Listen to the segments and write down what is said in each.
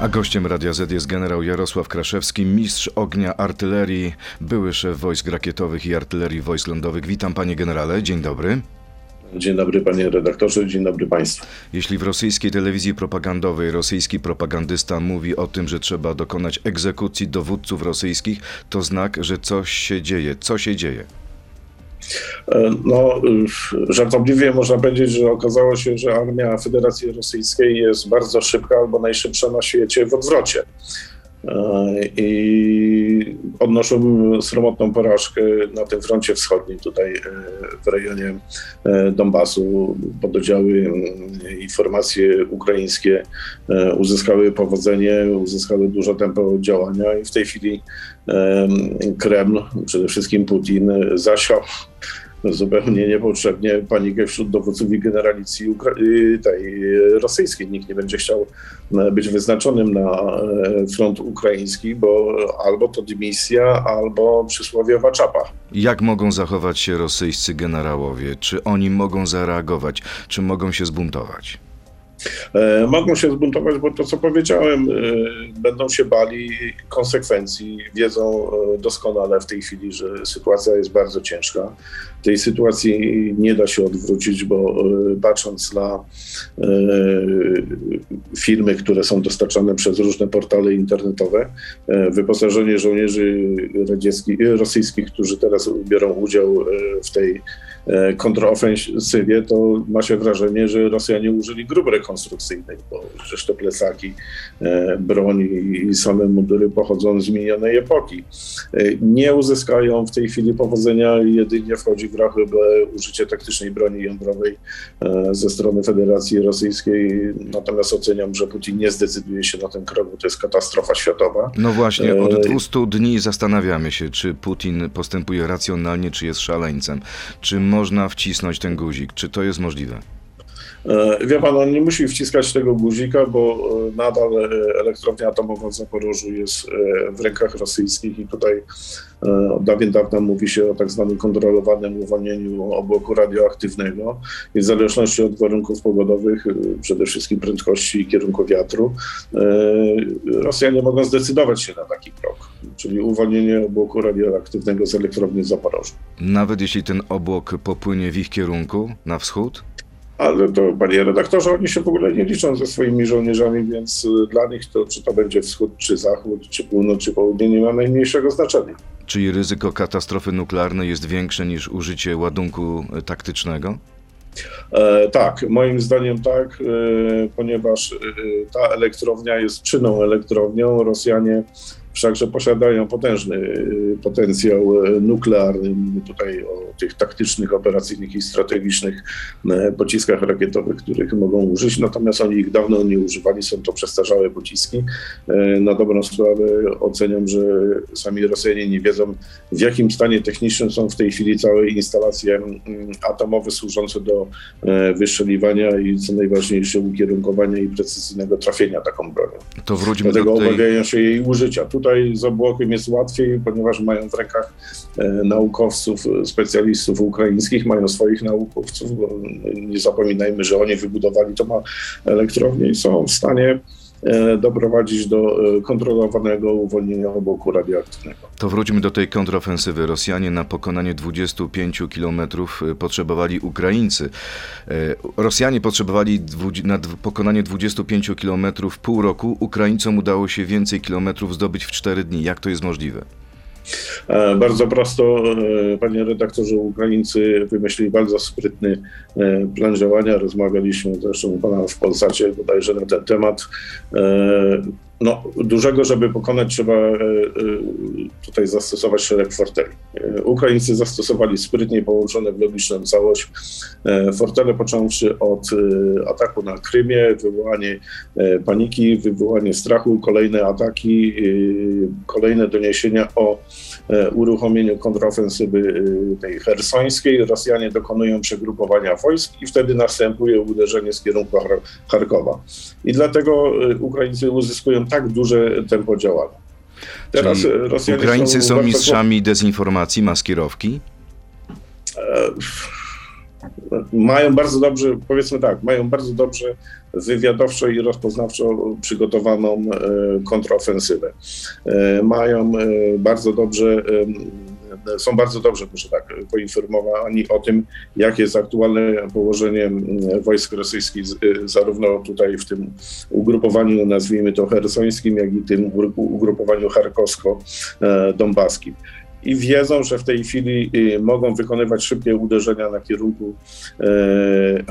A gościem Radia Z jest generał Jarosław Kraszewski, mistrz ognia artylerii, były szef wojsk rakietowych i artylerii wojsk lądowych. Witam panie generale, dzień dobry. Dzień dobry panie redaktorze, dzień dobry państwu. Jeśli w rosyjskiej telewizji propagandowej rosyjski propagandysta mówi o tym, że trzeba dokonać egzekucji dowódców rosyjskich, to znak, że coś się dzieje. Co się dzieje? E, no, żartobliwie można powiedzieć, że okazało się, że armia Federacji Rosyjskiej jest bardzo szybka albo najszybsza na świecie w odwrocie. E, I odnoszą sromotną porażkę na tym froncie wschodnim, tutaj e, w rejonie Donbasu. Pododdziały i formacje ukraińskie uzyskały powodzenie, uzyskały duże tempo działania i w tej chwili Kreml, przede wszystkim Putin, zasiał zupełnie niepotrzebnie panikę wśród dowódców i generalicji y, tej rosyjskiej. Nikt nie będzie chciał e, być wyznaczonym na e, front ukraiński, bo albo to dymisja, albo przysłowiowa czapa. Jak mogą zachować się rosyjscy generałowie? Czy oni mogą zareagować? Czy mogą się zbuntować? E, mogą się zbuntować, bo to, co powiedziałem, e, będą się bali konsekwencji. Wiedzą e, doskonale w tej chwili, że sytuacja jest bardzo ciężka. Tej sytuacji nie da się odwrócić, bo patrząc na filmy, które są dostarczane przez różne portale internetowe, wyposażenie żołnierzy rosyjskich, którzy teraz biorą udział w tej kontrofensywie, to ma się wrażenie, że Rosjanie użyli grup rekonstrukcyjnej, bo przecież te plecaki, e, broń i same mundury pochodzą z minionej epoki. E, nie uzyskają w tej chwili powodzenia, jedynie wchodzi w rachubę użycie taktycznej broni jądrowej e, ze strony Federacji Rosyjskiej, natomiast oceniam, że Putin nie zdecyduje się na ten krok, bo to jest katastrofa światowa. No właśnie, od 200 dni zastanawiamy się, czy Putin postępuje racjonalnie, czy jest szaleńcem. Czy można wcisnąć ten guzik? Czy to jest możliwe? E, wie pan, on nie musi wciskać tego guzika, bo e, nadal e, elektrownia atomowa w Zaporożu jest w rękach rosyjskich i tutaj od dawien dawna mówi się o tak zwanym kontrolowanym uwolnieniu obłoku radioaktywnego i w zależności od warunków pogodowych, przede wszystkim prędkości i kierunku wiatru, Rosjanie mogą zdecydować się na taki krok, czyli uwolnienie obłoku radioaktywnego z elektrowni Zaporożu. Nawet jeśli ten obłok popłynie w ich kierunku, na wschód? Ale to, panie redaktorze, oni się w ogóle nie liczą ze swoimi żołnierzami, więc y, dla nich to, czy to będzie wschód, czy zachód, czy północ, czy południe, nie ma najmniejszego znaczenia. Czyli ryzyko katastrofy nuklearnej jest większe niż użycie ładunku y, taktycznego? E, tak, moim zdaniem tak, e, ponieważ e, ta elektrownia jest czynną elektrownią. Rosjanie wszakże posiadają potężny y, potencjał y, nuklearny. Tutaj o tych taktycznych, operacyjnych i strategicznych y, pociskach rakietowych, których mogą użyć, natomiast oni ich dawno nie używali, są to przestarzałe pociski. Na dobrą sprawę oceniam, że sami Rosjanie nie wiedzą, w jakim stanie technicznym są w tej chwili całe instalacje atomowe służące do wystrzeliwania i co najważniejsze ukierunkowania i precyzyjnego trafienia taką bronią. To wróćmy Dlatego do tej... obawiają się jej użycia. Tutaj Tutaj z obłokiem jest łatwiej, ponieważ mają w rękach e, naukowców, specjalistów ukraińskich, mają swoich naukowców. Nie zapominajmy, że oni wybudowali to elektrownię i są w stanie e, doprowadzić do e, kontrolowanego uwolnienia obłoku radioaktywnego. To wróćmy do tej kontrofensywy. Rosjanie na pokonanie 25 kilometrów potrzebowali Ukraińcy. Rosjanie potrzebowali na pokonanie 25 kilometrów pół roku. Ukraińcom udało się więcej kilometrów zdobyć w 4 dni. Jak to jest możliwe? E, bardzo prosto, e, panie redaktorze, Ukraińcy wymyślili bardzo sprytny e, plan działania. Rozmawialiśmy zresztą u pana w Polsacie bodajże na ten temat. No, dużego, żeby pokonać, trzeba tutaj zastosować szereg forteli. Ukraińcy zastosowali sprytnie połączone w logiczną całość fortele, począwszy od ataku na Krymie, wywołanie paniki, wywołanie strachu, kolejne ataki, kolejne doniesienia o E, uruchomieniu kontrofensywy e, tej hersońskiej. Rosjanie dokonują przegrupowania wojsk i wtedy następuje uderzenie z kierunku Charkowa. I dlatego e, Ukraińcy uzyskują tak duże tempo działania. Teraz Rosjanie Ukraińcy są, są mistrzami dezinformacji, maskirowki? mają bardzo dobrze, powiedzmy tak, mają bardzo dobrze wywiadowczo i rozpoznawczo przygotowaną e, kontrofensywę. E, mają e, bardzo dobrze są bardzo dobrze, muszę tak, poinformowani o tym, jakie jest aktualne położenie wojsk rosyjskich, zarówno tutaj w tym ugrupowaniu, nazwijmy to hersońskim, jak i tym ugrupowaniu charkowsko-donbaskim i wiedzą, że w tej chwili y, mogą wykonywać szybkie uderzenia na kierunku e,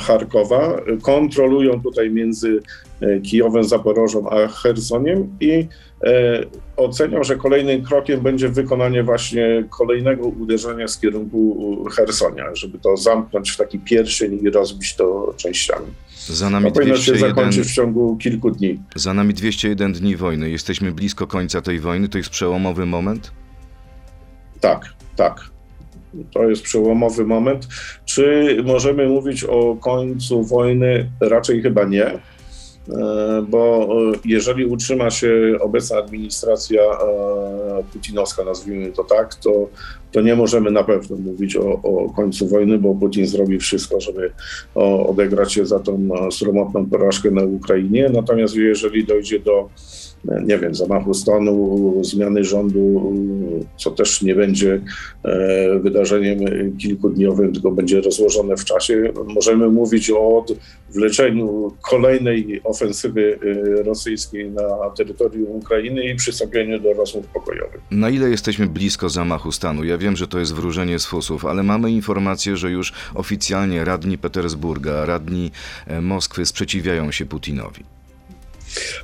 Charkowa. Kontrolują tutaj między e, Kijowem, Zaporożą a Chersoniem i e, ocenią, że kolejnym krokiem będzie wykonanie właśnie kolejnego uderzenia z kierunku Hersonia, żeby to zamknąć w taki pierścień i rozbić to częściami. Za nami to 201, się zakończyć w ciągu kilku dni. Za nami 201 dni wojny. Jesteśmy blisko końca tej wojny. To jest przełomowy moment? Tak, tak. To jest przełomowy moment. Czy możemy mówić o końcu wojny? Raczej chyba nie, e, bo e, jeżeli utrzyma się obecna administracja e, putinowska, nazwijmy to tak, to, to nie możemy na pewno mówić o, o końcu wojny, bo Putin zrobi wszystko, żeby odegrać się za tą sromotną porażkę na Ukrainie. Natomiast jeżeli dojdzie do nie wiem, zamachu stanu, zmiany rządu, co też nie będzie e, wydarzeniem kilkudniowym, tylko będzie rozłożone w czasie. Możemy mówić o wleczeniu kolejnej ofensywy e, rosyjskiej na terytorium Ukrainy i przystąpieniu do rozmów pokojowych. Na ile jesteśmy blisko zamachu stanu? Ja wiem, że to jest wróżenie z fusów, ale mamy informację, że już oficjalnie radni Petersburga, radni e, Moskwy sprzeciwiają się Putinowi.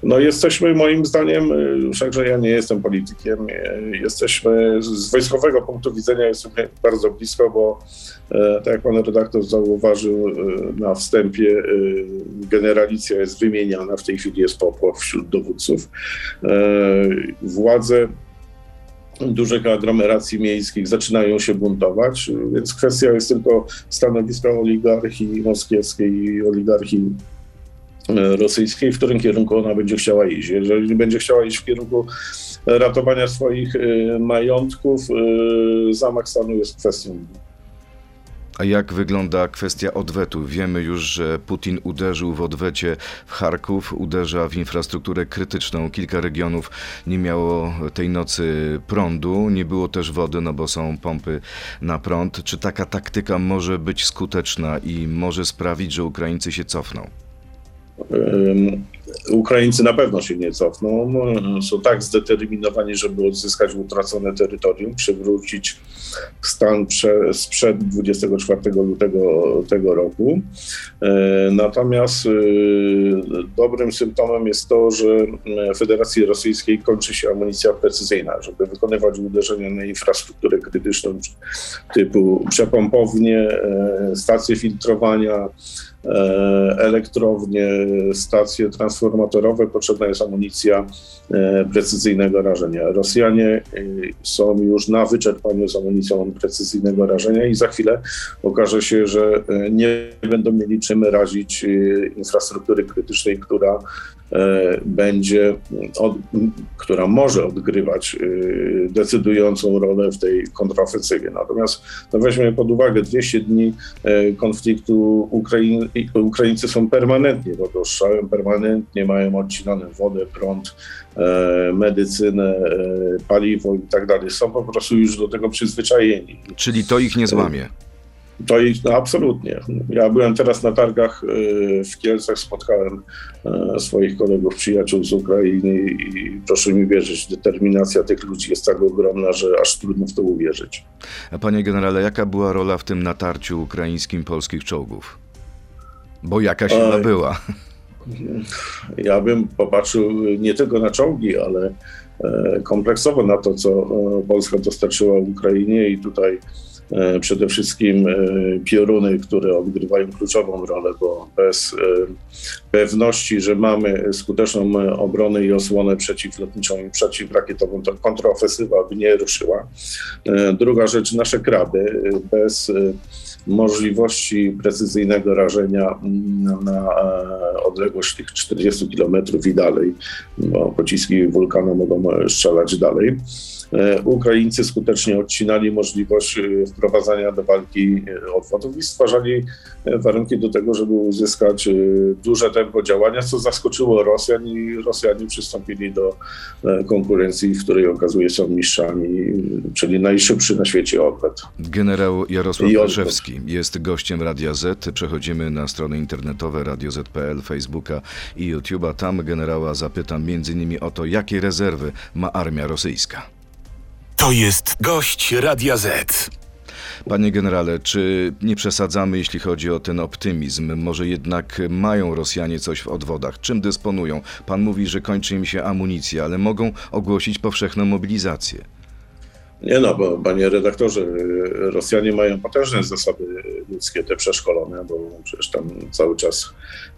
No jesteśmy moim zdaniem, wszakże ja nie jestem politykiem, jesteśmy z wojskowego punktu widzenia jesteśmy bardzo blisko, bo e, tak jak pan redaktor zauważył na wstępie, generalicja jest wymieniana, w tej chwili jest popłoch wśród dowódców. Władze dużych aglomeracji miejskich zaczynają się buntować, więc kwestia jest tylko stanowiska oligarchii moskiewskiej i oligarchii rosyjskiej, w którym kierunku ona będzie chciała iść. Jeżeli będzie chciała iść w kierunku ratowania swoich e, majątków, e, zamach stanu jest kwestią. A jak wygląda kwestia odwetu? Wiemy już, że Putin uderzył w odwecie w Charków, uderza w infrastrukturę krytyczną. Kilka regionów nie miało tej nocy prądu, nie było też wody, no bo są pompy na prąd. Czy taka taktyka może być skuteczna i może sprawić, że Ukraińcy się cofną? Ukraińcy na pewno się nie cofną. Są tak zdeterminowani, żeby odzyskać utracone terytorium, przywrócić stan prze, sprzed 24 lutego tego roku. E, natomiast e, dobrym symptomem jest to, że Federacji Rosyjskiej kończy się amunicja precyzyjna, żeby wykonywać uderzenia na infrastrukturę krytyczną typu przepompownie, stacje filtrowania, elektrownie, stacje transformatorowe, potrzebna jest amunicja e, precyzyjnego rażenia. Rosjanie e, są już na wyczerpaniu z amunicją precyzyjnego rażenia i za chwilę okaże się, że nie będą mieli czym razić infrastruktury krytycznej, która E, będzie, od, która może odgrywać e, decydującą rolę w tej kontrofensywie. Natomiast no weźmy pod uwagę 200 dni e, konfliktu, Ukrain, Ukraińcy są permanentnie pod ostrzałem, permanentnie mają odcinane wodę, prąd, medycynę, paliwo i tak dalej. Są po prostu już do tego przyzwyczajeni. Czyli to ich nie złamie. To ich, no absolutnie. Ja byłem teraz na targach y, w Kielcach, spotkałem y, swoich kolegów, przyjaciół z Ukrainy i proszę mi wierzyć, determinacja tych ludzi jest tak ogromna, że aż trudno w to uwierzyć. A panie generale, jaka była rola w tym natarciu ukraińskim polskich czołgów? Bo jakaś chyba była. Ja bym popatrzył nie tylko na czołgi, ale e, kompleksowo na to, co e, Polska dostarczyła Ukrainie i tutaj przede wszystkim e, pioruny, które odgrywają kluczową rolę, bo bez e, pewności, że mamy skuteczną obronę i osłonę przeciwlotniczą i przeciwrakietową, to kontrofensywa by nie ruszyła. Druga rzecz, nasze kraby. Bez możliwości precyzyjnego rażenia mm, na e, odległość tych 40 km i dalej, bo pociski wulkanu mogą strzelać dalej. E, Ukraińcy skutecznie odcinali możliwość e, wprowadzania do walki e, odwodów i stwarzali warunki do tego, żeby uzyskać duże tempo działania, co zaskoczyło Rosjan i Rosjanie przystąpili do konkurencji, w której okazuje się mistrzami, czyli najszybszy na świecie odwet. Generał Jarosław Olszewski jest gościem Radia Z. Przechodzimy na strony internetowe radioz.pl, Facebooka i YouTube'a. Tam generała zapytam innymi o to, jakie rezerwy ma armia rosyjska. To jest gość Radia Z. Panie generale, czy nie przesadzamy, jeśli chodzi o ten optymizm? Może jednak mają Rosjanie coś w odwodach? Czym dysponują? Pan mówi, że kończy im się amunicja, ale mogą ogłosić powszechną mobilizację. Nie no, bo panie redaktorze, Rosjanie mają potężne zasoby ludzkie, te przeszkolone, bo przecież tam cały czas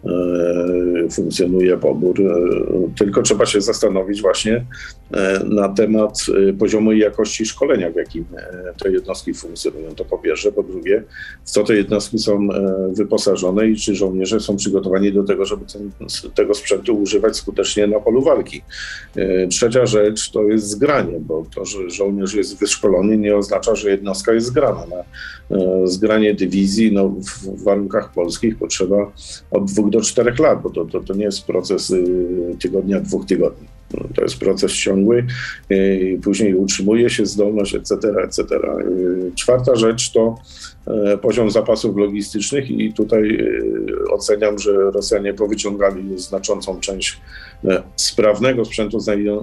e, funkcjonuje pobór. E, tylko trzeba się zastanowić właśnie e, na temat poziomu i jakości szkolenia, w jakim te jednostki funkcjonują. To po pierwsze. Po drugie, w co te jednostki są wyposażone i czy żołnierze są przygotowani do tego, żeby ten, tego sprzętu używać skutecznie na polu walki. Trzecia rzecz to jest zgranie, bo to, że żołnierz jest wyszkolony, nie oznacza, że jednostka jest zgrana. Na e, zgranie dywizji no, w warunkach polskich potrzeba od dwóch do czterech lat, bo to, to, to nie jest proces y, tygodnia, dwóch tygodni. No, to jest proces ciągły, y, później utrzymuje się zdolność, etc., etc. Y, czwarta rzecz to e, poziom zapasów logistycznych i tutaj oceniam, że Rosjanie powyciągali znaczącą część e, sprawnego sprzętu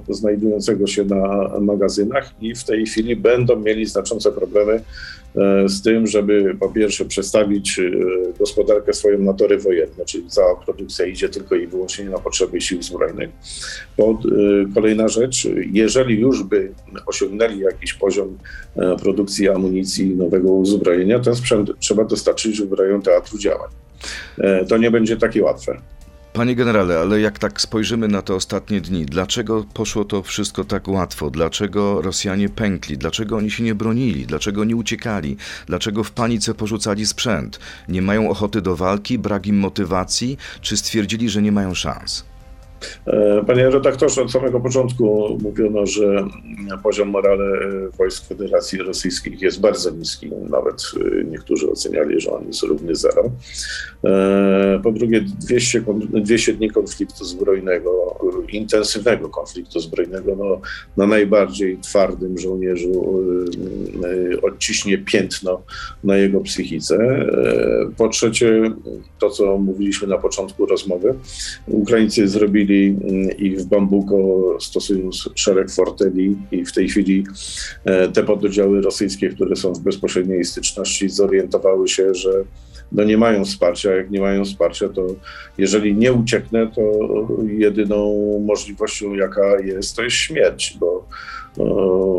znajdującego się na magazynach i w tej chwili będą mieli znaczące problemy z tym, żeby po pierwsze przestawić e, gospodarkę swoją na tory wojenne, czyli cała produkcja idzie tylko i wyłącznie na potrzeby sił zbrojnych. Pod, kolejna rzecz, jeżeli już by osiągnęli jakiś poziom produkcji amunicji nowego uzbrojenia, ten sprzęt trzeba dostarczyć rejon teatru działań. E, to nie będzie takie łatwe. Panie generale, ale jak tak spojrzymy na te ostatnie dni, dlaczego poszło to wszystko tak łatwo? Dlaczego Rosjanie pękli? Dlaczego oni się nie bronili? Dlaczego nie uciekali? Dlaczego w panice porzucali sprzęt? Nie mają ochoty do walki, brak im motywacji, czy stwierdzili, że nie mają szans? E, panie redaktorze, od samego początku mówiono, że poziom morale wojsk Federacji Rosyjskiej jest bardzo niski. Nawet e, niektórzy oceniali, że on jest równy zero. E, po drugie, 200, 200 dni konfliktu zbrojnego, intensywnego konfliktu zbrojnego, no, na najbardziej twardym żołnierzu odciśnie piętno na jego psychice. Po trzecie, to co mówiliśmy na początku rozmowy, Ukraińcy zrobili Mm, i w Bambuko stosują szereg forteli i w tej chwili e, te pododdziały rosyjskie, które są w bezpośredniej styczności, zorientowały się, że no nie mają wsparcia. Jak nie mają wsparcia, to jeżeli nie ucieknę, to jedyną możliwością, jaka jest, to jest śmierć, bo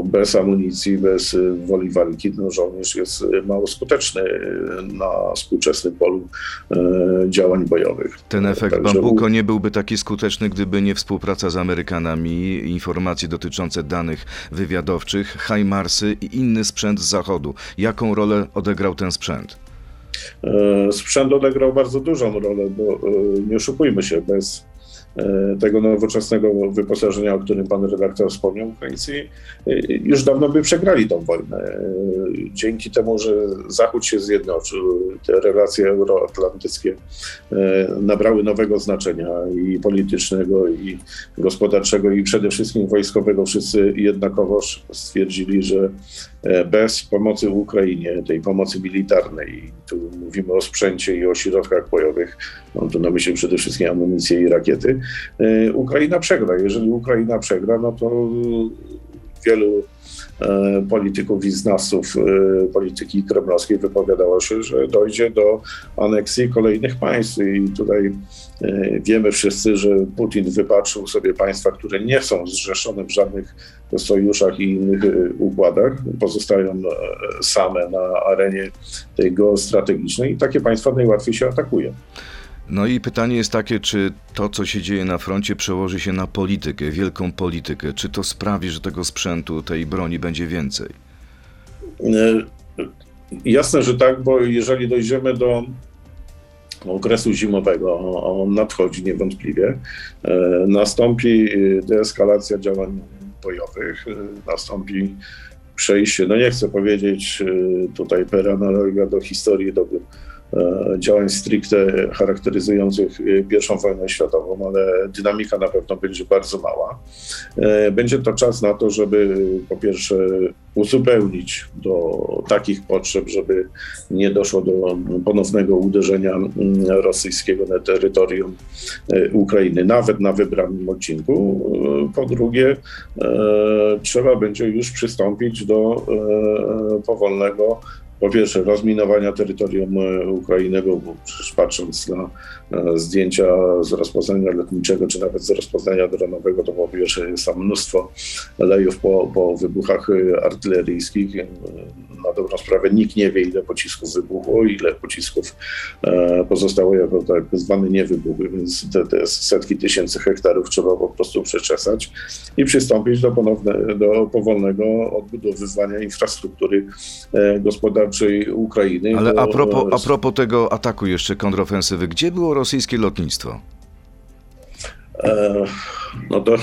bez amunicji, bez woli walki, no, żołnierz jest mało skuteczny na współczesnym polu działań bojowych. Ten efekt Także Bambuko nie byłby taki skuteczny, gdyby nie współpraca z Amerykanami, informacje dotyczące danych wywiadowczych, HIMARSy i inny sprzęt z Zachodu. Jaką rolę odegrał ten sprzęt? E, sprzęt odegrał bardzo dużą rolę, bo e, nie oszukujmy się, bez tego nowoczesnego wyposażenia, o którym pan redaktor wspomniał, Ukraińcy e, już dawno by przegrali tą wojnę. E, dzięki temu, że Zachód się zjednoczył, te relacje euroatlantyckie nabrały nowego znaczenia i politycznego, i gospodarczego, i przede wszystkim wojskowego. Wszyscy jednakowo stwierdzili, że bez pomocy Ukrainie, tej pomocy militarnej, tu mówimy o sprzęcie i o środkach bojowych, mam tu na myśli przede wszystkim amunicję i rakiety, E, Ukraina przegra. Jeżeli Ukraina przegra, no to wielu e, polityków i znawców e, polityki kremlowskiej wypowiadało się, że dojdzie do aneksji kolejnych państw. I tutaj wiemy wszyscy, że Putin wypatrzył sobie państwa, które nie są zrzeszone w żadnych sojuszach i innych układach, pozostają same na arenie tej geostrategicznej i takie państwa najłatwiej się atakuje. No i pytanie jest takie, czy to, co się dzieje na froncie, przełoży się na politykę, wielką politykę? Czy to sprawi, że tego sprzętu, tej broni będzie więcej? Jasne, że tak, bo jeżeli dojdziemy do okresu zimowego, on nadchodzi niewątpliwie, e, nastąpi deeskalacja działań bojowych, e, nastąpi przejście, no nie chcę powiedzieć e, tutaj per analogia do historii, do E, działań stricte charakteryzujących I wojnę światową, ale dynamika na pewno będzie bardzo mała. E, będzie to czas na to, żeby po pierwsze uzupełnić do takich potrzeb, żeby nie doszło do ponownego uderzenia mm, rosyjskiego na terytorium e, Ukrainy, nawet na wybranym odcinku. Po drugie, trzeba będzie już przystąpić do powolnego po pierwsze rozminowania terytorium e, Ukrainy, bo patrząc na e, zdjęcia z rozpoznania lotniczego, czy nawet z rozpoznania dronowego, to po pierwsze jest tam mnóstwo lejów po, po wybuchach e, artyleryjskich. Na dobrą sprawę nikt nie wie, ile pocisków wybuchło, ile pocisków pozostało jako tak zwane niewybuchy, więc te, te setki tysięcy hektarów trzeba po prostu przeczesać i przystąpić do, ponowne, do powolnego odbudowywania infrastruktury gospodarczej Ukrainy. Ale a propos, a propos tego ataku jeszcze kontrofensywy, gdzie było rosyjskie lotnictwo? E, no to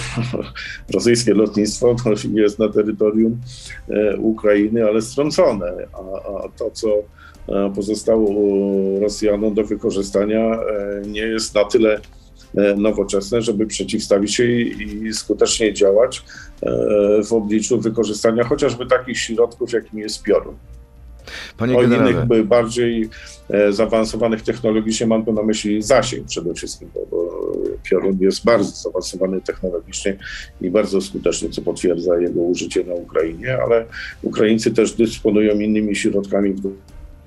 rosyjskie lotnictwo jest na terytorium e, Ukrainy, ale strącone, a, a to, co e, pozostało Rosjanom do wykorzystania, nie jest na tyle nowoczesne, żeby przeciwstawić się i skutecznie działać w obliczu wykorzystania chociażby takich środków, jakim jest piorun. Panie o generale. innych bardziej zaawansowanych technologicznie mam tu na myśli zasięg przede wszystkim, bo, bo Piorun jest bardzo zaawansowany technologicznie i bardzo skuteczny, co potwierdza jego użycie na Ukrainie, ale Ukraińcy też dysponują innymi środkami,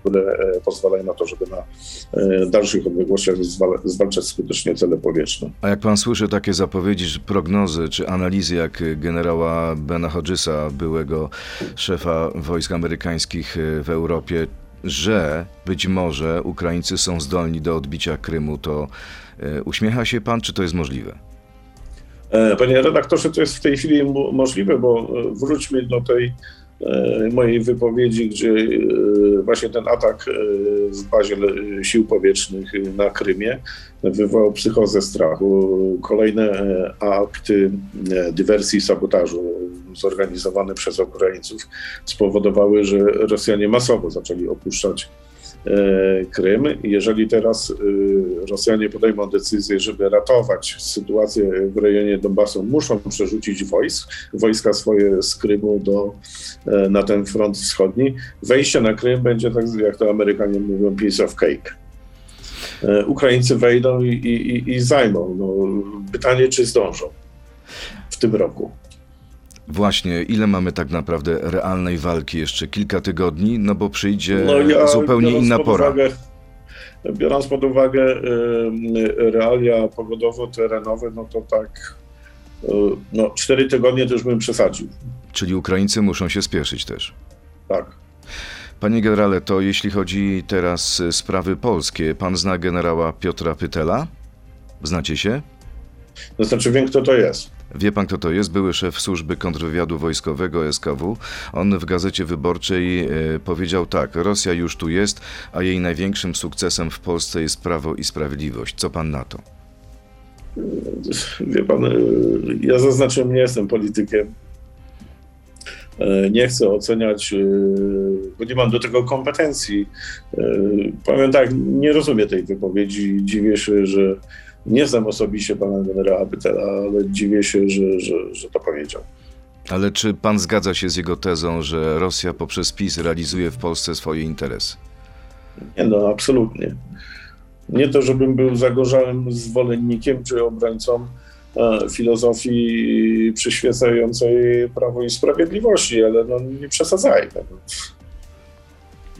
które e, pozwalają na to, żeby na e, dalszych odległościach zwalczać skutecznie cele powietrzne. A jak pan słyszy takie zapowiedzi, prognozy czy analizy jak generała Bena Hodgesa, byłego szefa wojsk amerykańskich e, w Europie, że być może Ukraińcy są zdolni do odbicia Krymu, to uśmiecha się pan, czy to jest możliwe? Panie redaktorze, to jest w tej chwili możliwe, bo wróćmy do tej E, mojej wypowiedzi, gdzie e, właśnie ten atak e, w bazie sił powietrznych na Krymie wywołał psychozę strachu. Kolejne akty dywersji i sabotażu zorganizowane przez Ukraińców spowodowały, że Rosjanie masowo zaczęli opuszczać E, Krym. Jeżeli teraz e, Rosjanie podejmą decyzję, żeby ratować sytuację w rejonie Donbasu, muszą przerzucić wojsk, wojska swoje z Krymu do, e, na ten front wschodni. Wejście na Krym będzie, tak jak to Amerykanie mówią, piece of cake. Ukraińcy wejdą i, i, i zajmą. No, pytanie, czy zdążą w tym roku. Właśnie, ile mamy tak naprawdę realnej walki? Jeszcze kilka tygodni? No bo przyjdzie no ja, zupełnie inna pora. Uwagę, biorąc pod uwagę realia pogodowo-terenowe, no to tak y, no, cztery tygodnie to już bym przesadził. Czyli Ukraińcy muszą się spieszyć też. Tak. Panie generale, to jeśli chodzi teraz sprawy polskie, pan zna generała Piotra Pytela? Znacie się? To znaczy wiem, kto to jest. Wie pan, kto to jest? Były szef służby kontrwywiadu wojskowego SKW. On w gazecie wyborczej e, powiedział tak: Rosja już tu jest, a jej największym sukcesem w Polsce jest prawo i sprawiedliwość. Co pan na to? Wie pan, e, ja zaznaczyłem, nie jestem politykiem. E, nie chcę oceniać, bo nie mam do tego kompetencji. Powiem tak, nie rozumiem tej wypowiedzi. Dziwię się, że nie znam osobiście pana generała Bytela, ale dziwię się, że, że, że to powiedział. Ale czy pan zgadza się z jego tezą, że Rosja poprzez PiS realizuje w Polsce swoje interesy? Nie, no absolutnie. Nie to, żebym był zagorzałym zwolennikiem czy obrońcą e, filozofii przyświecającej Prawo i Sprawiedliwości, ale no nie przesadzajmy.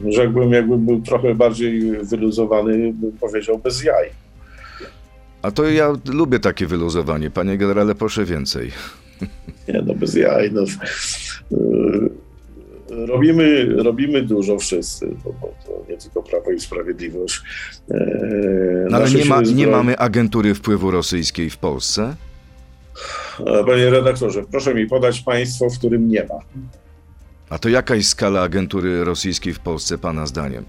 Rzekłbym, jakbym był trochę bardziej wyluzowany, bym powiedział bez jaj. A to ja lubię takie wyluzowanie. Panie generale, proszę więcej. Nie, no bez jaj. No. Robimy, robimy dużo wszyscy, bo, bo to nie tylko Prawo i Sprawiedliwość. E, no ale nie, ma, nie mamy agentury wpływu rosyjskiej w A to jaka jest skala agentury rosyjskiej w Polsce, Pana zdaniem?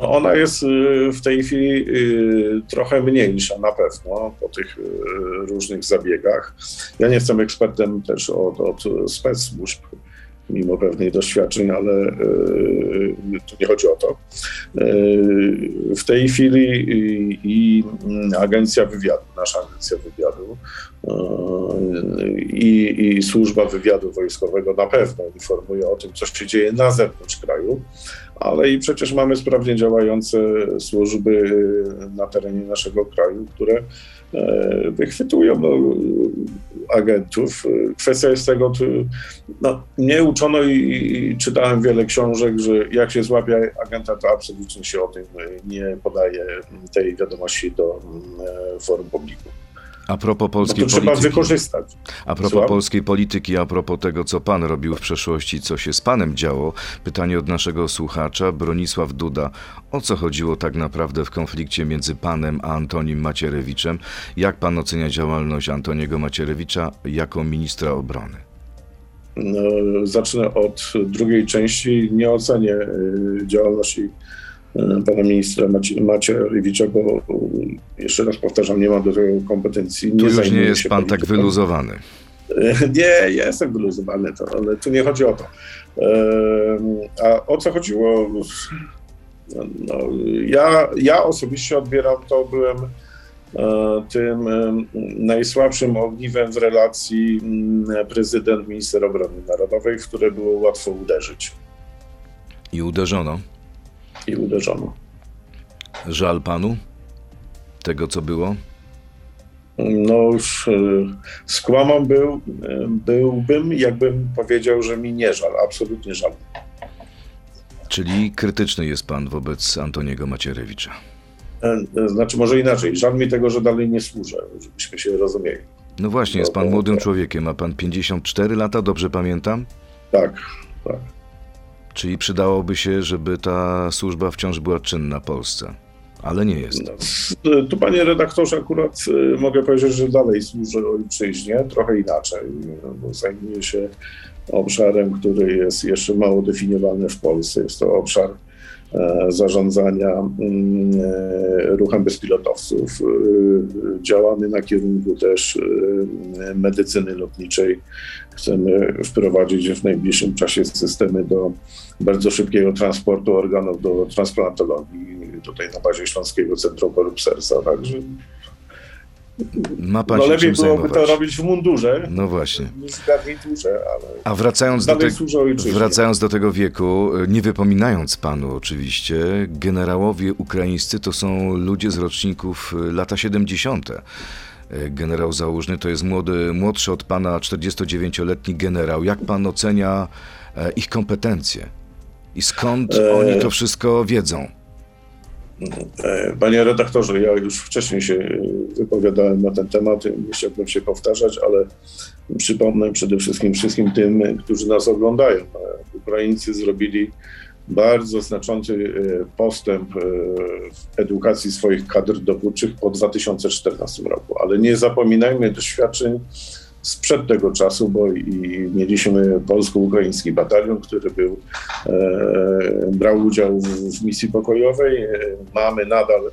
No ona jest y, w tej chwili y, trochę mniejsza na pewno po tych y, różnych zabiegach. Ja nie jestem ekspertem też od, od spec służb, mimo pewnych doświadczeń, ale tu nie chodzi o to. W tej chwili i agencja wywiadu, nasza agencja wywiadu i, i służba wywiadu wojskowego na pewno informuje o tym, co się dzieje na zewnątrz kraju ale i przecież mamy sprawnie działające służby na terenie naszego kraju, które e, wychwytują no, agentów. Kwestia jest tego, no, mnie uczono i, i, czytałem wiele książek, że jak się złapie agenta, to absolutnie się o tym nie podaje tej wiadomości do e, forum publiku. A propos polskiej no to polityki. trzeba wykorzystać. A propos Słucham? polskiej polityki, a propos tego, co pan robił w przeszłości, co się z panem działo, pytanie od naszego słuchacza, Bronisław Duda. O co chodziło tak naprawdę w konflikcie między panem a Antonim Macierewiczem? Jak pan ocenia działalność Antoniego Macierewicza jako ministra obrony? No, zacznę od drugiej części. Nie ocenię y, działalności pana ministra Macierewicza, bo jeszcze raz powtarzam, nie mam do tego kompetencji. Nie tu już nie jest pan tak wyluzowany. E, nie, jestem wyluzowany, to, ale tu nie chodzi o to. E, a o co chodziło? No, ja, ja osobiście odbieram to, byłem tym najsłabszym ogniwem w relacji mm, prezydent-minister obrony narodowej, w które było łatwo uderzyć. I uderzono? I uderzono. Żal panu tego, co było? No już e, skłamał był, e, byłbym, jakbym powiedział, że mi nie żal, absolutnie żal. Czyli krytyczny jest pan wobec Antoniego Macierewicza. E, znaczy, może inaczej. Żal mi tego, że dalej nie służę, żebyśmy się rozumieli. No właśnie, jest pan młodym człowiekiem. Ma pan 54 lata, dobrze pamiętam? Tak, tak. Czyli przydałoby się, żeby ta służba wciąż była czynna w Polsce. Ale nie jest. No, tu, panie redaktorze, akurat y, mogę powiedzieć, że dalej służę ojczyźnie, trochę inaczej, bo zajmuję się obszarem, który jest jeszcze mało definiowany w Polsce. Jest to obszar e, zarządzania mm, e, ruchem bezpilotowców. E, działamy na kierunku też medycyny lotniczej. Chcemy wprowadzić w najbliższym czasie systemy do bardzo szybkiego transportu organów do transplantologii tutaj na bazie Śląskiego Centrum Chorób Serca, także ma pan no lepiej byłoby zajmować. to robić w mundurze. No właśnie. Niż w garniturze, ale. A wracając do, te, wracając do tego wieku, nie wypominając panu oczywiście, generałowie ukraińscy to są ludzie z roczników lata 70. Generał Załużny to jest młody, młodszy od pana 49-letni generał. Jak pan ocenia e, ich kompetencje? I skąd e... oni to wszystko wiedzą? E, panie redaktorze, ja już wcześniej się wypowiadałem na ten temat, nie chciałbym się powtarzać, ale przypomnę przede wszystkim wszystkim tym, którzy nas oglądają. E, Ukraińcy zrobili bardzo znaczący e, postęp w edukacji swoich kadr dowódczych po 2014 roku, ale nie zapominajmy doświadczeń sprzed tego czasu, bo i mieliśmy polsko-ukraiński batalion, który był, e, brał udział w, w, misji pokojowej. E, mamy nadal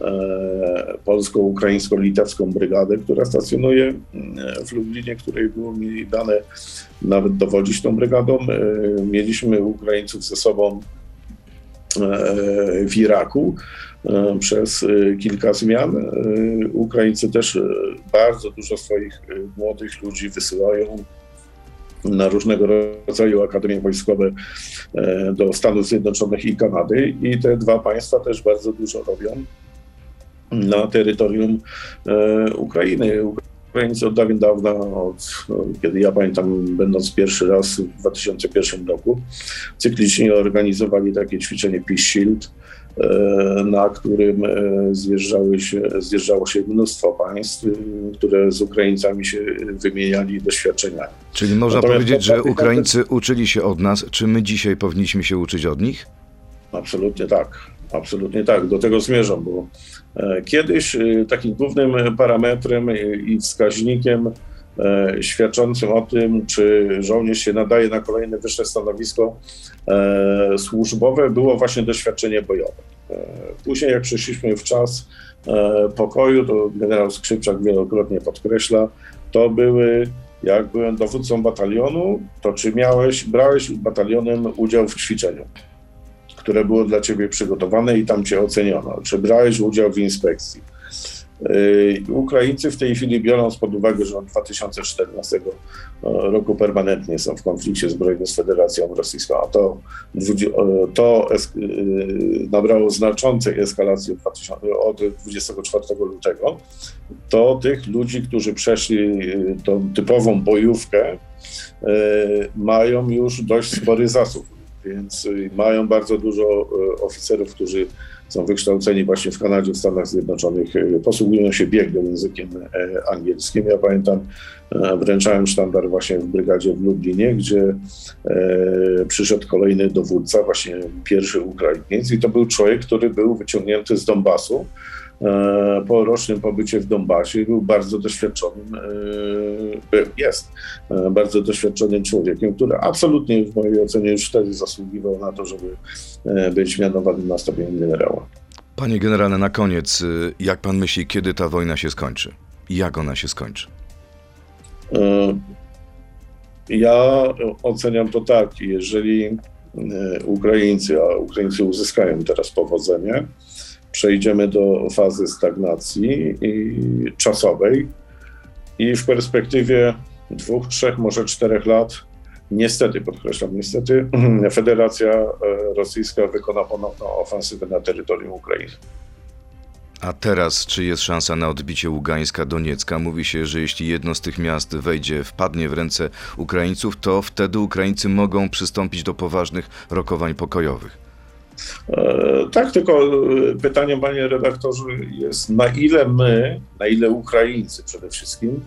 e, polsko-ukraińsko-litewską brygadę, która stacjonuje e, w Lublinie, której było mi dane nawet dowodzić tą brygadą. Mieliśmy Ukraińców ze sobą w Iraku. E, przez e, kilka zmian. E, Ukraińcy też bardzo dużo swoich młodych ludzi wysyłają na różnego rodzaju akademie wojskowe do Stanów Zjednoczonych i Kanady i te dwa państwa też bardzo dużo robią na terytorium Ukrainy. Ukraińcy od dawien dawna, od, kiedy ja pamiętam, będąc pierwszy raz w 2001 roku, cyklicznie organizowali takie ćwiczenie Peace Shield, E, na którym e, zjeżdżały się, zjeżdżało się mnóstwo państw, które z Ukraińcami się wymieniali doświadczeniami. Czyli można Natomiast powiedzieć, że Ukraińcy uczyli się od nas. Czy my dzisiaj powinniśmy się uczyć od nich? Absolutnie tak. Absolutnie tak. Do tego zmierzam, bo kiedyś takim głównym parametrem i wskaźnikiem e, świadczącym o tym, czy żołnierz się nadaje na kolejne wyższe stanowisko e, służbowe, było właśnie doświadczenie bojowe. E, Później, jak przeszliśmy w czas e, pokoju, to generał Skrzypczak wielokrotnie podkreśla, to były, jak byłem dowódcą batalionu, to czy miałeś, brałeś batalionem udział w ćwiczeniu, które było dla ciebie przygotowane i tam cię oceniono, czy brałeś udział w inspekcji. Yy, Ukraińcy w tej chwili, biorąc pod uwagę, że od 2014 roku permanentnie są w konflikcie zbrojnym z Federacją Rosyjską, a to, e, to yy, nabrało znaczącej eskalacji od 2000 od 24 lutego, to tych ludzi, którzy przeszli tą typową bojówkę, mają już dość spory zasób, więc yy, mają bardzo dużo yy, oficerów, którzy są wykształceni właśnie w Kanadzie, w Stanach Zjednoczonych, e, posługują się biegłym językiem e, angielskim. Ja pamiętam, e, wręczałem sztandar właśnie w brygadzie w Lublinie, gdzie e, przyszedł kolejny dowódca, właśnie pierwszy Ukrainiec i to był człowiek, który był wyciągnięty z Donbasu po rocznym pobycie w Donbasie był bardzo doświadczonym, e, był, jest e, bardzo doświadczonym człowiekiem, który absolutnie w mojej ocenie już wtedy zasługiwał na to, żeby e, być mianowanym na stopień generała. Panie generale, na koniec, jak pan myśli, kiedy ta wojna się skończy? Jak ona się skończy? E, Ja oceniam to tak, jeżeli e, Ukraińcy, a Ukraińcy uzyskają teraz powodzenie, przejdziemy do fazy stagnacji i czasowej i w perspektywie dwóch, trzech, może czterech lat, niestety, podkreślam, niestety, Federacja e, Rosyjska wykona ponowną ofensywę na terytorium Ukrainy. A teraz, czy jest szansa na odbicie Ługańska, Doniecka? Mówi się, że jeśli jedno z tych miast wejdzie, wpadnie w ręce Ukraińców, to wtedy Ukraińcy mogą przystąpić do poważnych rokowań pokojowych. E, Tak, tylko e, pytanie, panie redaktorze, jest na ile my, na ile Ukraińcy przede wszystkim,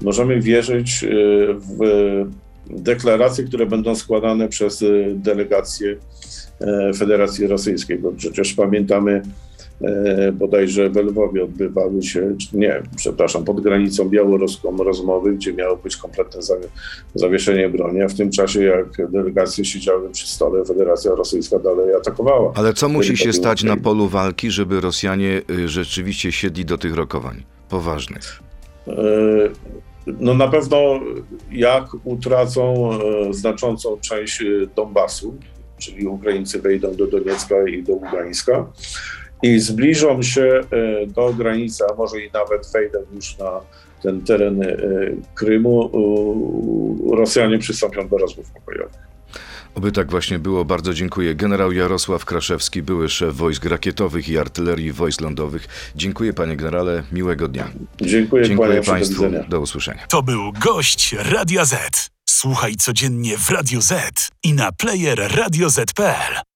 możemy wierzyć e, w deklaracje, które będą składane przez delegację Federacji Rosyjskiej, bo przecież pamiętamy, bodajże w Lwowie odbywały się, nie, przepraszam, pod granicą białoruską rozmowy, gdzie miało być kompletne zawie- zawieszenie broni, a w tym czasie, jak delegacje siedziały przy stole, Federacja Rosyjska dalej atakowała. Ale co musi się stać na polu walki, żeby Rosjanie y, rzeczywiście siedli do tych rokowań? Poważnych. E, No na pewno jak utracą e, znaczącą część e, Donbasu, czyli Ukraińcy wejdą do Doniecka i do Ługańska i zbliżą się e, do granicy, a może i nawet wejdą już na ten teren e, Krymu, Rosjanie przystąpią do rozmów pokojowych. Oby tak właśnie było. Bardzo dziękuję. Generał Jarosław Kraszewski, były szef wojsk rakietowych i artylerii wojsk lądowych. Dziękuję panie generale. Miłego dnia. Dziękuję, Dziękuję do państwu. widzenia. Do usłyszenia. To był gość Radia Z. Słuchaj codziennie w Radio Z i na player radioz.pl.